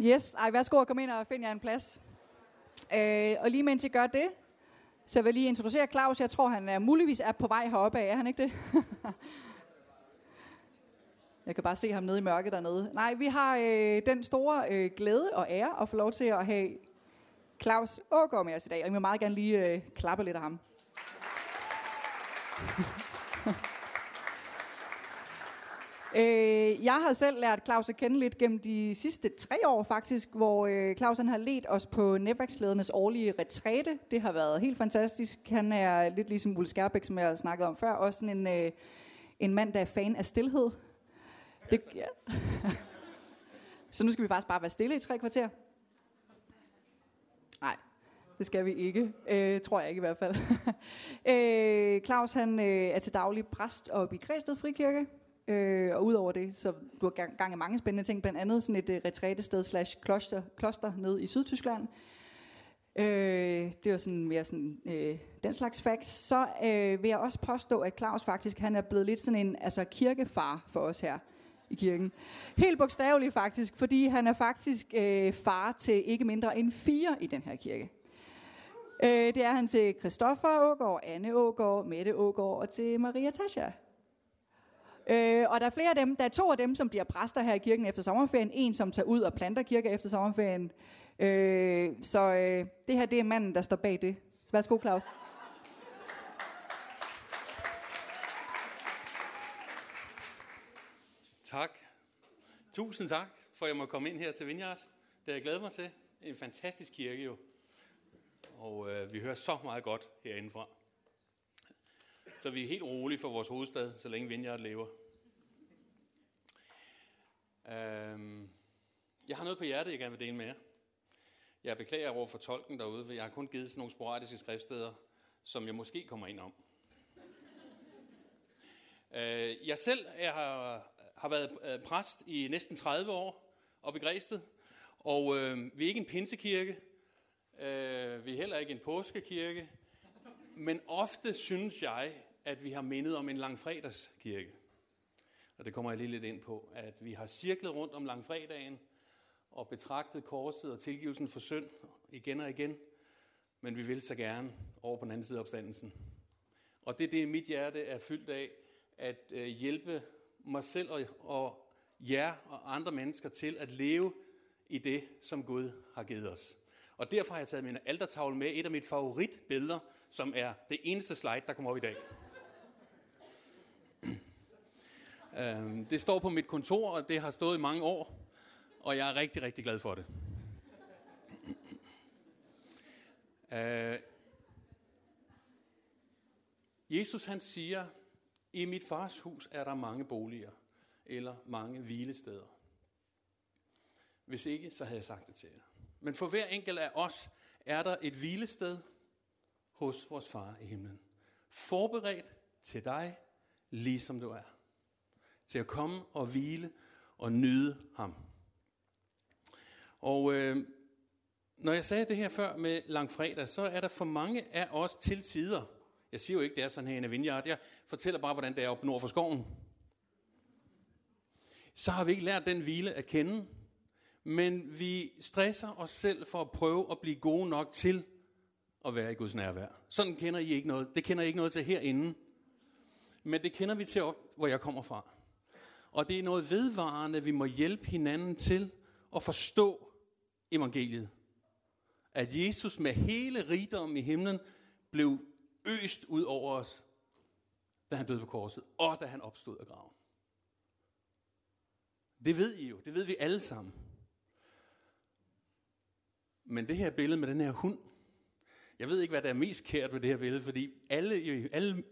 Yes, ej, værsgo at komme ind og finde jer en plads. Øh, og lige mens I gør det, så vil jeg lige introducere Claus. Jeg tror, han er muligvis er på vej heroppe af. Er han ikke det? jeg kan bare se ham nede i mørket dernede. Nej, vi har øh, den store øh, glæde og ære at få lov til at have Claus Ågaard med os i dag. Og jeg vil meget gerne lige øh, klappe lidt af ham. Øh, jeg har selv lært Claus at kende lidt gennem de sidste tre år faktisk, hvor øh, Claus han har ledt os på netværksledernes årlige retræte. Det har været helt fantastisk. Han er lidt ligesom Ulle Skærbæk, som jeg har snakket om før, også sådan en, øh, en mand, der er fan af stillhed. Det, ja. Så nu skal vi faktisk bare være stille i tre kvarter. Nej, det skal vi ikke. Øh, tror jeg ikke i hvert fald. øh, Claus han øh, er til daglig præst oppe i Græsted Frikirke. Øh, og udover det, så du har gang, gang i mange spændende ting, blandt andet sådan et uh, retrætested slash kloster, kloster ned i Sydtyskland. Øh, det var sådan mere sådan, øh, den slags facts. Så øh, vil jeg også påstå, at Claus faktisk han er blevet lidt sådan en altså, kirkefar for os her i kirken. Helt bogstaveligt faktisk, fordi han er faktisk øh, far til ikke mindre end fire i den her kirke. Øh, det er han til Christoffer Ågaard, Anne Ågaard, Mette Ågaard og til Maria Tasha. Øh, og der er flere af dem, der er to af dem, som bliver præster her i kirken efter sommerferien. En, som tager ud og planter kirke efter sommerferien. Øh, så øh, det her, det er manden, der står bag det. Så værsgo, Claus. Tak. Tusind tak, for at jeg må komme ind her til Vineyard. Det er jeg glæder mig til. En fantastisk kirke jo. Og øh, vi hører så meget godt herindefra. Så vi er helt rolige for vores hovedstad, så længe Vineyard lever. Øhm, jeg har noget på hjertet, jeg gerne vil dele med jer. Jeg beklager over for tolken derude, for jeg har kun givet sådan nogle sporadiske skriftsteder, som jeg måske kommer ind om. Øh, jeg selv jeg har, har været øh, præst i næsten 30 år op i Græsted, og øh, vi er ikke en pinsekirke, øh, vi er heller ikke en påskekirke, men ofte synes jeg, at vi har mindet om en langfredagskirke. Og det kommer jeg lige lidt ind på, at vi har cirklet rundt om langfredagen og betragtet korset og tilgivelsen for synd igen og igen, men vi vil så gerne over på den anden side af opstandelsen. Og det er det, mit hjerte er fyldt af, at øh, hjælpe mig selv og, og jer og andre mennesker til at leve i det, som Gud har givet os. Og derfor har jeg taget min altertavle med, et af mit favoritbilleder, som er det eneste slide, der kommer op i dag. Øhm, det står på mit kontor, og det har stået i mange år, og jeg er rigtig, rigtig glad for det. Øh, Jesus han siger, i mit fars hus er der mange boliger, eller mange hvilesteder. Hvis ikke, så havde jeg sagt det til jer. Men for hver enkelt af os er der et hvilested hos vores far i himlen. Forberedt til dig, ligesom du er. Til at komme og hvile og nyde ham. Og øh, når jeg sagde det her før med langfredag, så er der for mange af os til tider. Jeg siger jo ikke, det er sådan her i Vineyard. Jeg fortæller bare, hvordan det er oppe nord for skoven. Så har vi ikke lært den hvile at kende. Men vi stresser os selv for at prøve at blive gode nok til at være i Guds nærvær. Sådan kender I ikke noget. Det kender I ikke noget til herinde. Men det kender vi til op, hvor jeg kommer fra. Og det er noget vedvarende, vi må hjælpe hinanden til at forstå evangeliet. At Jesus med hele rigdommen i himlen blev øst ud over os, da han døde på korset, og da han opstod af graven. Det ved I jo, det ved vi alle sammen. Men det her billede med den her hund, jeg ved ikke, hvad der er mest kært ved det her billede, fordi alle, alle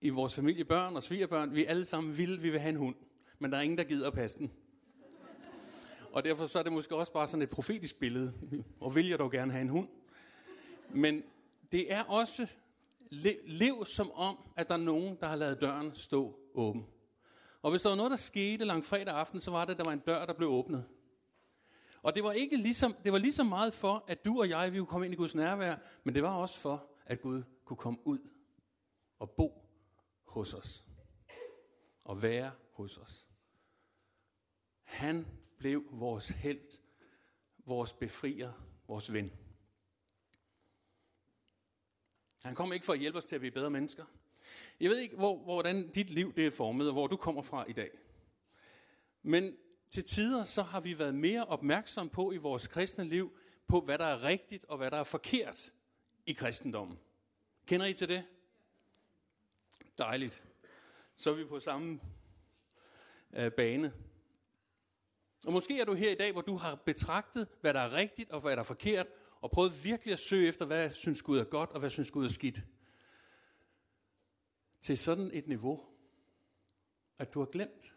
i vores familie, børn og svigerbørn, vi alle sammen vil, vi vil have en hund. Men der er ingen, der gider at passe den. Og derfor så er det måske også bare sådan et profetisk billede. Og vil jeg dog gerne have en hund. Men det er også, lev som om, at der er nogen, der har lavet døren stå åben. Og hvis der var noget, der skete langt fredag aften, så var det, at der var en dør, der blev åbnet. Og det var ikke ligesom, det var ligesom meget for, at du og jeg, vi kunne komme ind i Guds nærvær, men det var også for, at Gud kunne komme ud og bo hos os. Og være hos os. Han blev vores held vores befrier, vores ven. Han kom ikke for at hjælpe os til at blive bedre mennesker. Jeg ved ikke, hvor, hvordan dit liv det er formet, og hvor du kommer fra i dag. Men til tider så har vi været mere opmærksom på i vores kristne liv, på hvad der er rigtigt og hvad der er forkert i kristendommen. Kender I til det? Dejligt. Så er vi på samme øh, bane. Og måske er du her i dag, hvor du har betragtet, hvad der er rigtigt og hvad der er forkert, og prøvet virkelig at søge efter, hvad synes Gud er godt og hvad synes Gud er skidt. Til sådan et niveau, at du har glemt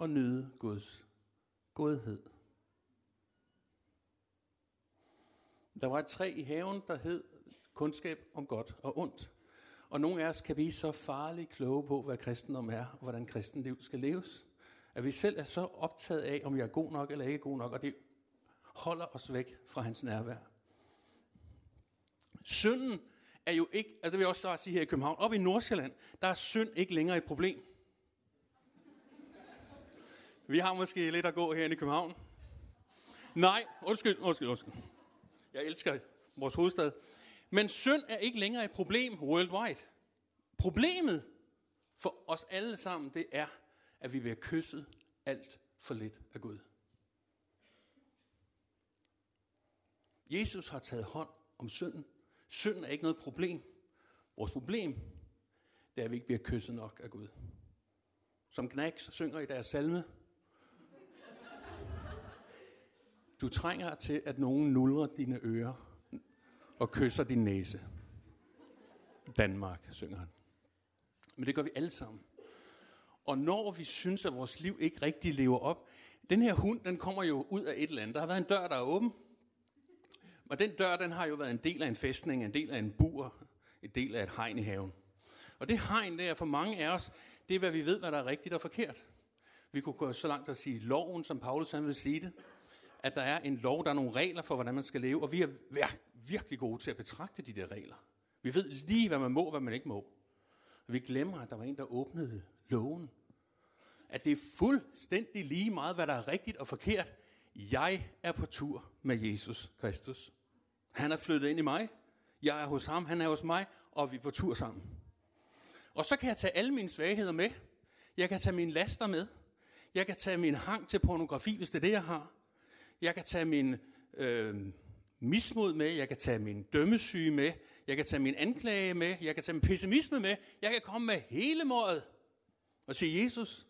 at nyde Guds godhed. Der var et træ i haven, der hed kundskab om godt og ondt. Og nogle af os kan blive så farligt kloge på, hvad kristendom er, og hvordan kristenliv skal leves. At vi selv er så optaget af, om jeg er god nok eller ikke god nok, og det holder os væk fra hans nærvær. Synden er jo ikke, altså det vil jeg også sige her i København, op i Nordsjælland, der er synd ikke længere et problem. Vi har måske lidt at gå her i København. Nej, undskyld, undskyld, undskyld. Jeg elsker vores hovedstad. Men synd er ikke længere et problem worldwide. Problemet for os alle sammen, det er, at vi bliver kysset alt for lidt af Gud. Jesus har taget hånd om synden. Synden er ikke noget problem. Vores problem, det er, at vi ikke bliver kysset nok af Gud. Som Knacks synger i deres salme. Du trænger til, at nogen nulrer dine ører og kysser din næse. Danmark, synger han. Men det gør vi alle sammen. Og når vi synes, at vores liv ikke rigtig lever op, den her hund, den kommer jo ud af et eller andet. Der har været en dør, der er åben. Og den dør, den har jo været en del af en fæstning, en del af en bur, en del af et hegn i haven. Og det hegn der for mange af os, det er, hvad vi ved, hvad der er rigtigt og forkert. Vi kunne gå så langt at sige loven, som Paulus han vil sige det at der er en lov, der er nogle regler for, hvordan man skal leve, og vi er virkelig gode til at betragte de der regler. Vi ved lige, hvad man må, og hvad man ikke må. Og vi glemmer, at der var en, der åbnede loven. At det er fuldstændig lige meget, hvad der er rigtigt og forkert. Jeg er på tur med Jesus Kristus. Han er flyttet ind i mig. Jeg er hos ham, han er hos mig, og vi er på tur sammen. Og så kan jeg tage alle mine svagheder med. Jeg kan tage mine laster med. Jeg kan tage min hang til pornografi, hvis det er det, jeg har. Jeg kan tage min øh, mismod med, jeg kan tage min dømmesyge med, jeg kan tage min anklage med, jeg kan tage min pessimisme med, jeg kan komme med hele måret og sige, Jesus,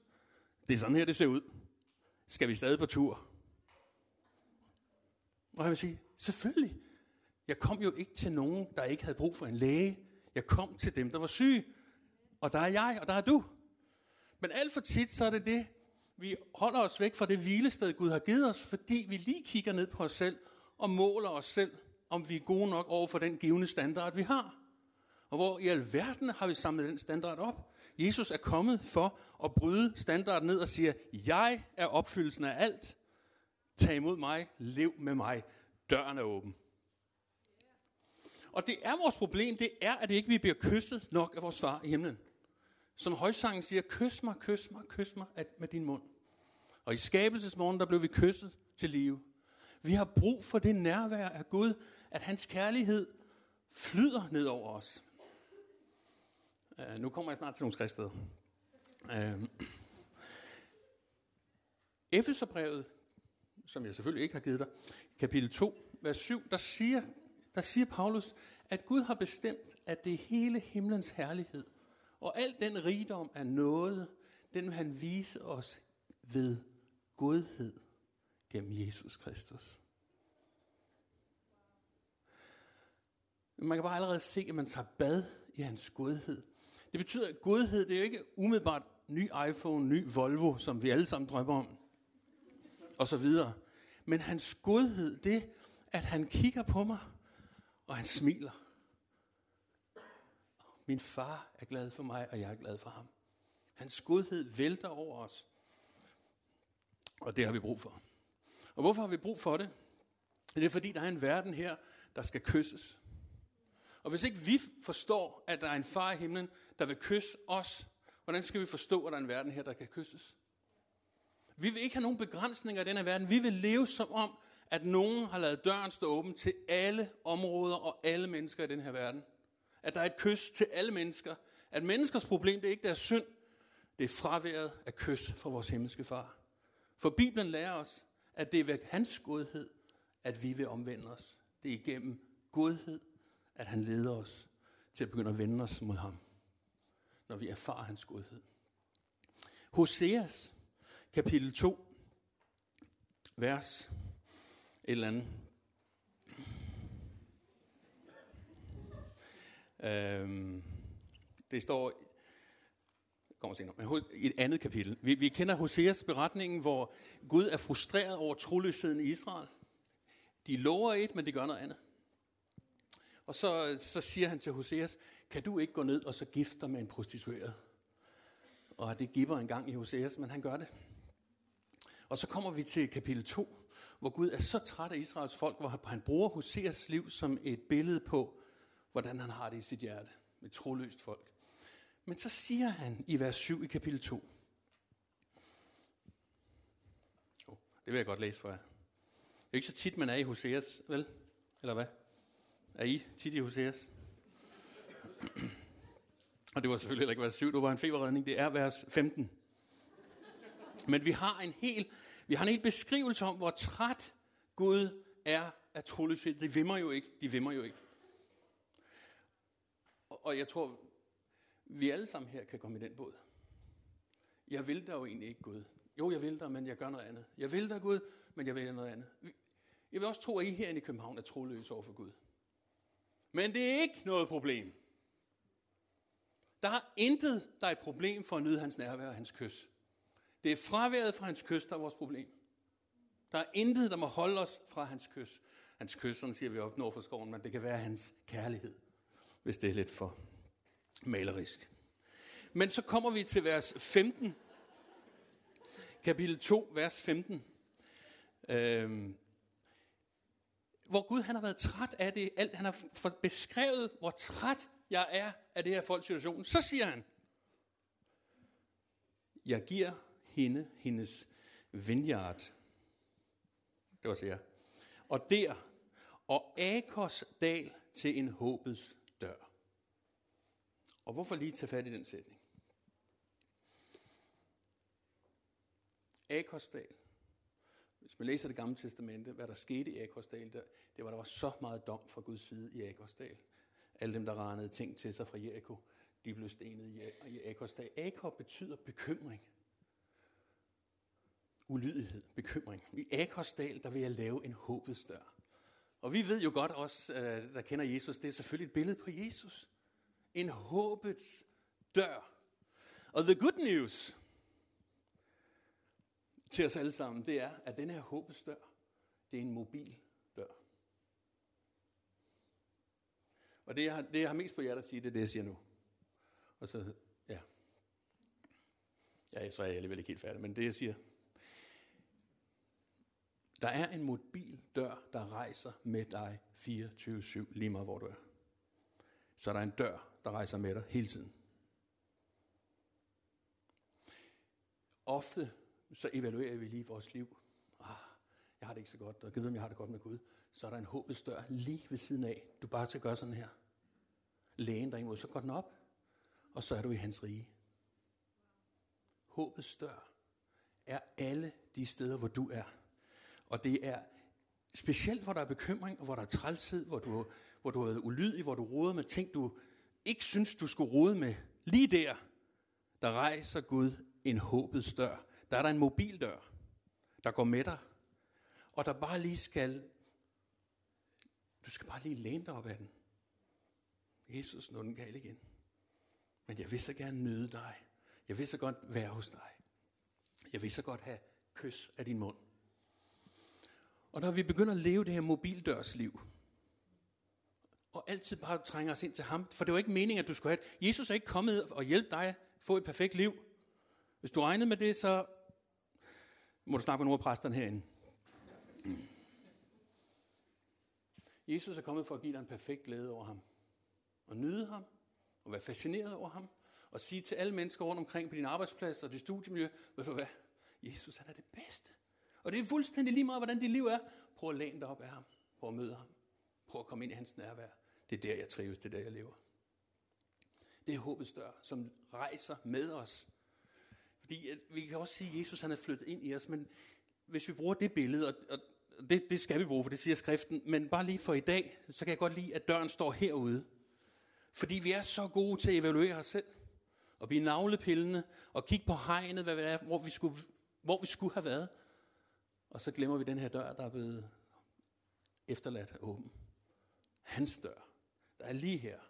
det er sådan her, det ser ud. Skal vi stadig på tur? Og jeg vil sige, selvfølgelig. Jeg kom jo ikke til nogen, der ikke havde brug for en læge. Jeg kom til dem, der var syge. Og der er jeg, og der er du. Men alt for tit, så er det det, vi holder os væk fra det hvilested, Gud har givet os, fordi vi lige kigger ned på os selv og måler os selv, om vi er gode nok over for den givende standard, vi har. Og hvor i alverden har vi samlet den standard op? Jesus er kommet for at bryde standarden ned og siger, jeg er opfyldelsen af alt. Tag imod mig, lev med mig. Døren er åben. Og det er vores problem, det er, at det ikke vi bliver kysset nok af vores far i himlen. Som højsangen siger, kys mig, kys mig, kys mig med din mund. Og i skabelsesmorgen, der blev vi kysset til live. Vi har brug for det nærvær af Gud, at hans kærlighed flyder ned over os. Uh, nu kommer jeg snart til nogle skriftsteder. Uh, øh, Efeserbrevet, som jeg selvfølgelig ikke har givet dig, kapitel 2, vers 7, der siger, der siger Paulus, at Gud har bestemt, at det er hele himlens herlighed – og al den rigdom af noget, den vil han vise os ved godhed gennem Jesus Kristus. Man kan bare allerede se, at man tager bad i hans godhed. Det betyder, at godhed, det er jo ikke umiddelbart ny iPhone, ny Volvo, som vi alle sammen drømmer om, og så videre. Men hans godhed, det at han kigger på mig, og han smiler. Min far er glad for mig, og jeg er glad for ham. Hans godhed vælter over os. Og det har vi brug for. Og hvorfor har vi brug for det? Det er fordi, der er en verden her, der skal kysses. Og hvis ikke vi forstår, at der er en far i himlen, der vil kysse os, hvordan skal vi forstå, at der er en verden her, der kan kysses? Vi vil ikke have nogen begrænsninger i denne verden. Vi vil leve som om, at nogen har lavet døren stå åben til alle områder og alle mennesker i den her verden. At der er et kys til alle mennesker. At menneskers problem, det er ikke deres synd, det er fraværet af kys fra vores himmelske far. For Bibelen lærer os, at det er ved hans godhed, at vi vil omvende os. Det er igennem godhed, at han leder os til at begynde at vende os mod ham, når vi erfarer hans godhed. Hoseas, kapitel 2, vers et eller andet. Øhm, det står kommer senere, men i et andet kapitel. Vi, vi kender Hoseas beretningen, hvor Gud er frustreret over troløsheden i Israel. De lover et, men de gør noget andet. Og så, så siger han til Hoseas, kan du ikke gå ned og så gifte dig med en prostitueret? Og det giver en gang i Hoseas, men han gør det. Og så kommer vi til kapitel 2, hvor Gud er så træt af Israels folk, hvor han bruger Hoseas liv som et billede på, hvordan han har det i sit hjerte. Med troløst folk. Men så siger han i vers 7 i kapitel 2. Oh, det vil jeg godt læse for jer. Det er ikke så tit, man er i Hoseas, vel? Eller hvad? Er I tit i Hoseas? Og det var selvfølgelig heller ikke vers 7, det var en feberredning. Det er vers 15. Men vi har en hel, vi har en hel beskrivelse om, hvor træt Gud er af troløshed. De vimmer jo ikke. De vimmer jo ikke. Og, jeg tror, vi alle sammen her kan komme i den båd. Jeg vil da jo egentlig ikke Gud. Jo, jeg vil da, men jeg gør noget andet. Jeg vil da Gud, men jeg vil noget andet. Jeg vil også tro, at I herinde i København er troløse over for Gud. Men det er ikke noget problem. Der er intet, der er et problem for at nyde hans nærvær og hans kys. Det er fraværet fra hans kys, der er vores problem. Der er intet, der må holde os fra hans kys. Hans kys, sådan siger vi op nord for skoven, men det kan være hans kærlighed, hvis det er lidt for malerisk. Men så kommer vi til vers 15. Kapitel 2, vers 15. Øhm, hvor Gud han har været træt af det, alt han har beskrevet, hvor træt jeg er af det her folks situation. Så siger han, jeg giver hende hendes vineyard. Det var så Og der, og Akos dal til en håbets. Og hvorfor lige tage fat i den sætning? Akosdal. Hvis man læser det gamle testamente, hvad der skete i Akosdal, der, det var, der var så meget dom fra Guds side i Akosdal. Alle dem, der ranede ting til sig fra Jericho, de blev stenet i Akosdal. Akor betyder bekymring. Ulydighed, bekymring. I Akosdal, der vil jeg lave en håbets dør. Og vi ved jo godt også, øh, der kender Jesus, det er selvfølgelig et billede på Jesus en håbets dør. Og the good news til os alle sammen, det er, at den her håbets dør, det er en mobil dør. Og det jeg, har, det, jeg har mest på hjertet at sige, det er det, jeg siger nu. Og så, ja. Ja, så er jeg alligevel ikke helt færdig, men det jeg siger. Der er en mobil dør, der rejser med dig 24-7, lige meget hvor du er. Så der er en dør, der rejser med dig hele tiden. Ofte så evaluerer vi lige vores liv. Ah, jeg har det ikke så godt, og jeg ved, om jeg har det godt med Gud. Så er der en håbets dør lige ved siden af. Du bare skal gøre sådan her. Lægen der imod, så går den op, og så er du i hans rige. Håbets dør er alle de steder, hvor du er. Og det er specielt, hvor der er bekymring, og hvor der er trælshed, hvor du, hvor du er ulydig, hvor du roder med ting, du ikke synes, du skulle rode med. Lige der, der rejser Gud en håbets dør. Der er der en mobildør, der går med dig, og der bare lige skal, du skal bare lige læne dig op ad den. Jesus, nu den gal igen. Men jeg vil så gerne nyde dig. Jeg vil så godt være hos dig. Jeg vil så godt have kys af din mund. Og når vi begynder at leve det her mobildørsliv, og altid bare trænger os ind til ham. For det var ikke meningen, at du skulle have det. Jesus er ikke kommet og hjælpe dig at få et perfekt liv. Hvis du regnede med det, så må du snakke med nogle af præsterne herinde. Mm. Jesus er kommet for at give dig en perfekt glæde over ham. Og nyde ham. Og være fascineret over ham. Og sige til alle mennesker rundt omkring på din arbejdsplads og dit studiemiljø, ved du hvad, Jesus han er det bedste. Og det er fuldstændig lige meget, hvordan dit liv er. Prøv at læne dig op af ham. Prøv at møde ham. Prøv at komme ind i hans nærvær. Det er der, jeg trives. Det er der, jeg lever. Det er håbets dør, som rejser med os. Fordi at vi kan også sige, at Jesus han er flyttet ind i os, men hvis vi bruger det billede, og, og det, det skal vi bruge, for det siger skriften, men bare lige for i dag, så kan jeg godt lide, at døren står herude. Fordi vi er så gode til at evaluere os selv, og blive navlepillende, og kigge på hegnet, hvad det er, hvor, vi skulle, hvor vi skulle have været. Og så glemmer vi den her dør, der er blevet efterladt åben. Hans dør, der er lige her.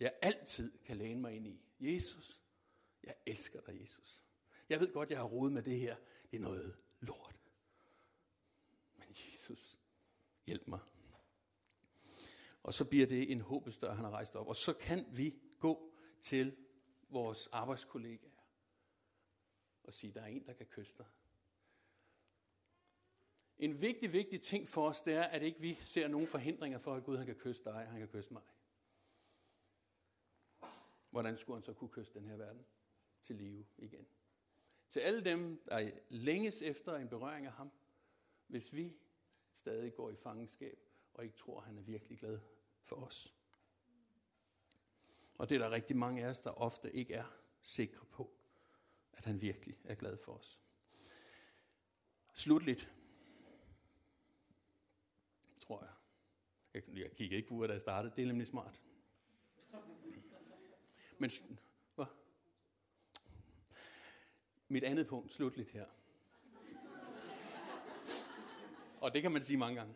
Jeg altid kan læne mig ind i. Jesus, jeg elsker dig, Jesus. Jeg ved godt, jeg har rodet med det her. Det er noget lort. Men Jesus, hjælp mig. Og så bliver det en håbestør, han har rejst op. Og så kan vi gå til vores arbejdskollegaer og sige, der er en, der kan kysse dig. En vigtig, vigtig ting for os, det er, at ikke vi ser nogen forhindringer for, at Gud han kan kysse dig, han kan kysse mig. Hvordan skulle han så kunne kysse den her verden til live igen? Til alle dem, der længes efter en berøring af ham, hvis vi stadig går i fangenskab og ikke tror, at han er virkelig glad for os. Og det er der rigtig mange af os, der ofte ikke er sikre på, at han virkelig er glad for os. Slutligt, tror jeg. Jeg, jeg kigger ikke på, hvad jeg startede. Det er nemlig smart. Men hvad? Mit andet punkt, slutligt her. Og det kan man sige mange gange.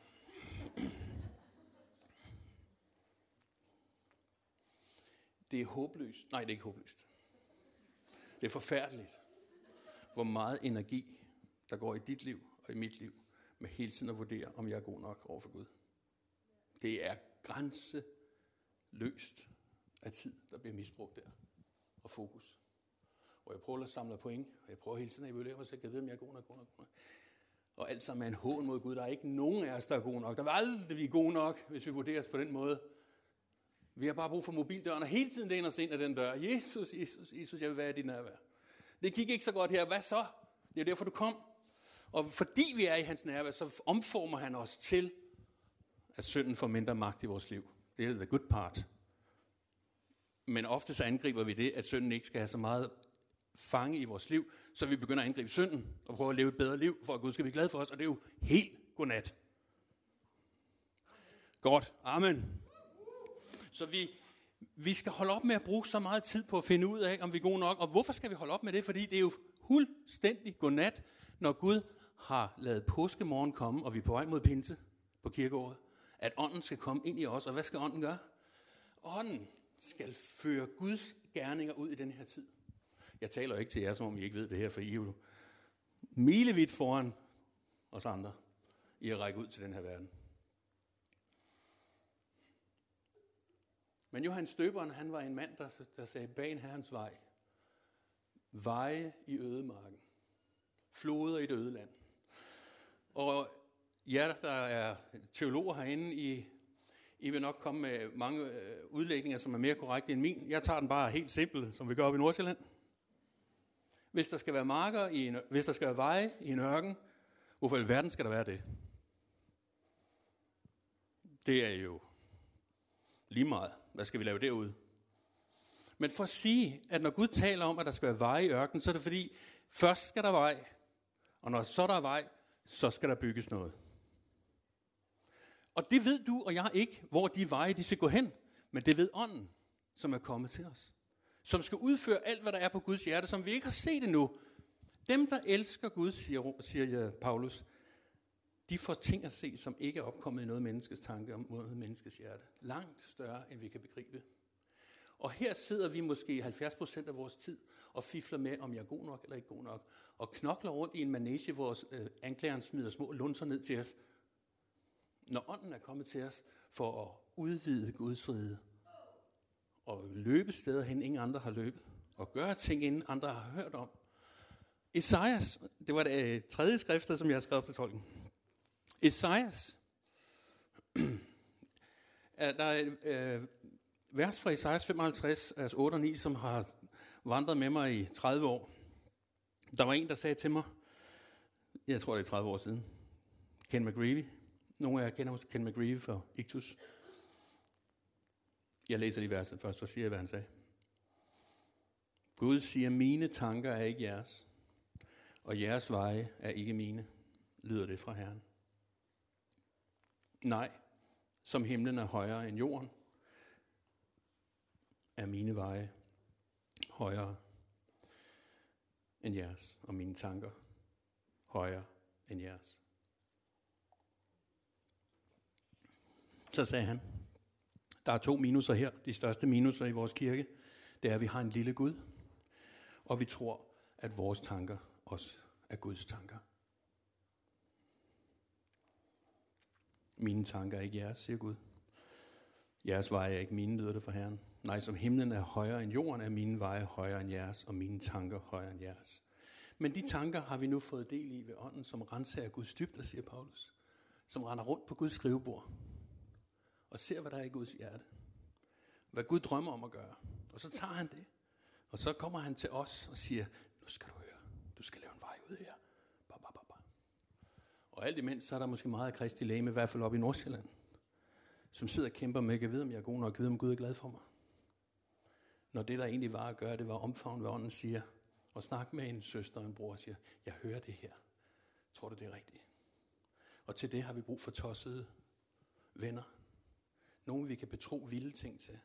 Det er håbløst. Nej, det er ikke håbløst. Det er forfærdeligt, hvor meget energi, der går i dit liv og i mit liv, med hele tiden at vurdere, om jeg er god nok over for Gud. Det er grænseløst af tid, der bliver misbrugt der. Og fokus. Og jeg prøver at samle point, og jeg prøver hele tiden at evaluere mig, selv, jeg ved, om jeg er god nok, god nok, god nok. Og alt sammen er en hån mod Gud. Der er ikke nogen af os, der er god nok. Der vil aldrig blive god nok, hvis vi vurderes på den måde. Vi har bare brug for mobildøren, og hele tiden læner os ind af den dør. Jesus, Jesus, Jesus, jeg vil være i din nærvær. Det gik ikke så godt her. Hvad så? Det er derfor, du kom. Og fordi vi er i hans nærvær, så omformer han os til, at synden får mindre magt i vores liv. Det er the good part. Men ofte så angriber vi det, at synden ikke skal have så meget fange i vores liv, så vi begynder at angribe synden og prøve at leve et bedre liv, for at Gud skal blive glad for os, og det er jo helt godnat. Godt. Amen. Så vi, vi skal holde op med at bruge så meget tid på at finde ud af, om vi er gode nok. Og hvorfor skal vi holde op med det? Fordi det er jo fuldstændig godnat, når Gud har lavet påskemorgen komme, og vi er på vej mod pinse på kirkeåret, at ånden skal komme ind i os. Og hvad skal ånden gøre? Ånden skal føre Guds gerninger ud i den her tid. Jeg taler ikke til jer, som om I ikke ved det her, for I er jo milevidt foran os andre i at række ud til den her verden. Men Johannes Støberen, han var en mand, der, der sagde, bag herrens vej, veje i ødemarken, floder i det øde land. Og jer, der er teologer herinde, I, I vil nok komme med mange øh, udlægninger, som er mere korrekte end min. Jeg tager den bare helt simpelt, som vi gør op i Nordsjælland. Hvis der skal være marker, i en, hvis der skal være veje i en ørken, hvorfor i verden skal der være det? Det er jo lige meget. Hvad skal vi lave derude? Men for at sige, at når Gud taler om, at der skal være veje i ørkenen, så er det fordi, først skal der vej, og når så der er vej, så skal der bygges noget. Og det ved du og jeg ikke, hvor de veje de skal gå hen, men det ved ånden, som er kommet til os. Som skal udføre alt, hvad der er på Guds hjerte, som vi ikke har set endnu. Dem, der elsker Gud, siger, siger øh, Paulus, de får ting at se, som ikke er opkommet i noget menneskes tanke om noget menneskes hjerte. Langt større, end vi kan begribe. Og her sidder vi måske 70% af vores tid og fifler med, om jeg er god nok eller ikke god nok. Og knokler rundt i en manege, hvor øh, anklageren smider små lunser ned til os. Når ånden er kommet til os for at udvide Guds rige. Og løbe steder hen, ingen andre har løbet. Og gøre ting, inden andre har hørt om. Esajas, det var det øh, tredje skrifter, som jeg har skrevet til tolken. Esajas. der er øh, vers fra Esajas 55, vers 8 og 9, som har vandret med mig i 30 år. Der var en, der sagde til mig, jeg tror det er 30 år siden, Ken McGreevy, Nogle af jer kender måske Ken McGreevy for Ictus. Jeg læser lige verset først, så siger jeg, hvad han sagde. Gud siger, mine tanker er ikke jeres, og jeres veje er ikke mine, lyder det fra Herren. Nej, som himlen er højere end jorden, er mine veje højere end jeres, og mine tanker højere end jeres. Så sagde han, der er to minuser her, de største minuser i vores kirke, det er, at vi har en lille Gud, og vi tror, at vores tanker også er Guds tanker. Mine tanker er ikke jeres, siger Gud. Jeres veje er ikke mine, lyder det for Herren. Nej, som himlen er højere end jorden, er mine veje højere end jeres, og mine tanker højere end jeres. Men de tanker har vi nu fået del i ved ånden, som renser Guds dybder, siger Paulus. Som render rundt på Guds skrivebord og ser, hvad der er i Guds hjerte. Hvad Gud drømmer om at gøre. Og så tager han det. Og så kommer han til os og siger, nu skal du høre, du skal lave en vej ud her. Ba, ba, ba, ba. Og alt imens, så er der måske meget af Kristi læge, i hvert fald op i Nordsjælland, som sidder og kæmper med, at vide, om jeg er god nok, jeg ved, om Gud er glad for mig. Når det, der egentlig var at gøre, det var omfavn, hvad ånden siger, og snakke med en søster og en bror og siger, jeg hører det her. Tror du, det er rigtigt? Og til det har vi brug for tossede venner. Nogen, vi kan betro vilde ting til.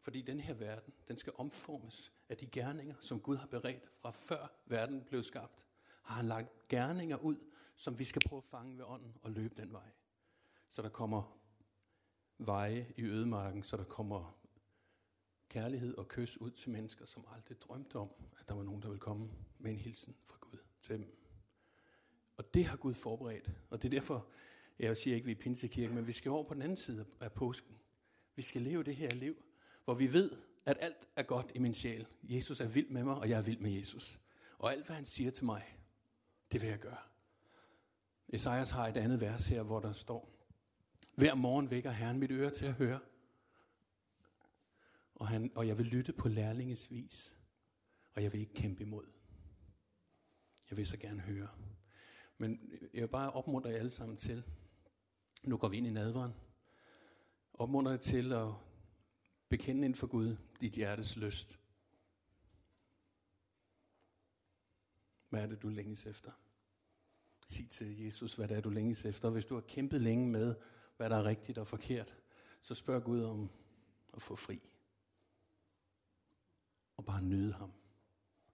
Fordi den her verden, den skal omformes af de gerninger, som Gud har beredt fra før verden blev skabt. Har han lagt gerninger ud, som vi skal prøve at fange ved ånden og løbe den vej. Så der kommer veje i ødemarken, så der kommer kærlighed og kys ud til mennesker, som aldrig drømte om, at der var nogen, der ville komme med en hilsen fra Gud til dem. Og det har Gud forberedt, og det er derfor, jeg siger ikke, at vi er pinsekirken, men vi skal over på den anden side af påsken. Vi skal leve det her liv, hvor vi ved, at alt er godt i min sjæl. Jesus er vild med mig, og jeg er vild med Jesus. Og alt, hvad han siger til mig, det vil jeg gøre. Esajas har et andet vers her, hvor der står, Hver morgen vækker Herren mit øre til at høre, og, han, og jeg vil lytte på lærlinges vis, og jeg vil ikke kæmpe imod. Jeg vil så gerne høre. Men jeg vil bare opmuntre jer alle sammen til, nu går vi ind i nadveren, opmuntre jer til at bekende ind for Gud dit hjertes lyst. Hvad er det, du længes efter? Sig til Jesus, hvad det er, du længes efter. Hvis du har kæmpet længe med, hvad der er rigtigt og forkert, så spørg Gud om at få fri. Og bare nyde ham.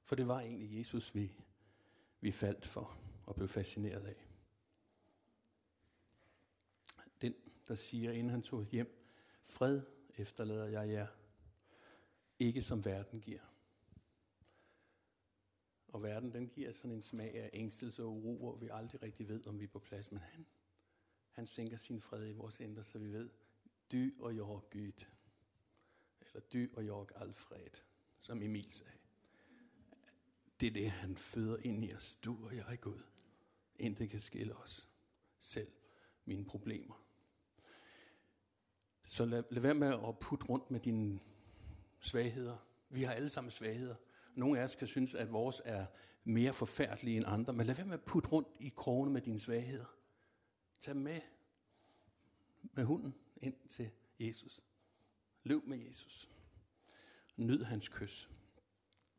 For det var egentlig Jesus, vi, vi faldt for og blev fascineret af. Den, der siger, inden han tog hjem, fred efterlader jeg jer, ikke som verden giver. Og verden, den giver sådan en smag af ængstelse og uro, hvor vi aldrig rigtig ved, om vi er på plads. Men han, han sænker sin fred i vores indre, så vi ved, dy og jeg gyt. Eller dy og jeg alfred, som Emil sagde. Det er det, han føder ind i os, du og jeg, Gud. Intet kan skille os. Selv mine problemer. Så lad, lad være med at putte rundt med dine svagheder. Vi har alle sammen svagheder. Nogle af os kan synes, at vores er mere forfærdelige end andre, men lad være med at putte rundt i krogene med dine svagheder. Tag med med hunden ind til Jesus. Løb med Jesus. Nyd hans kys.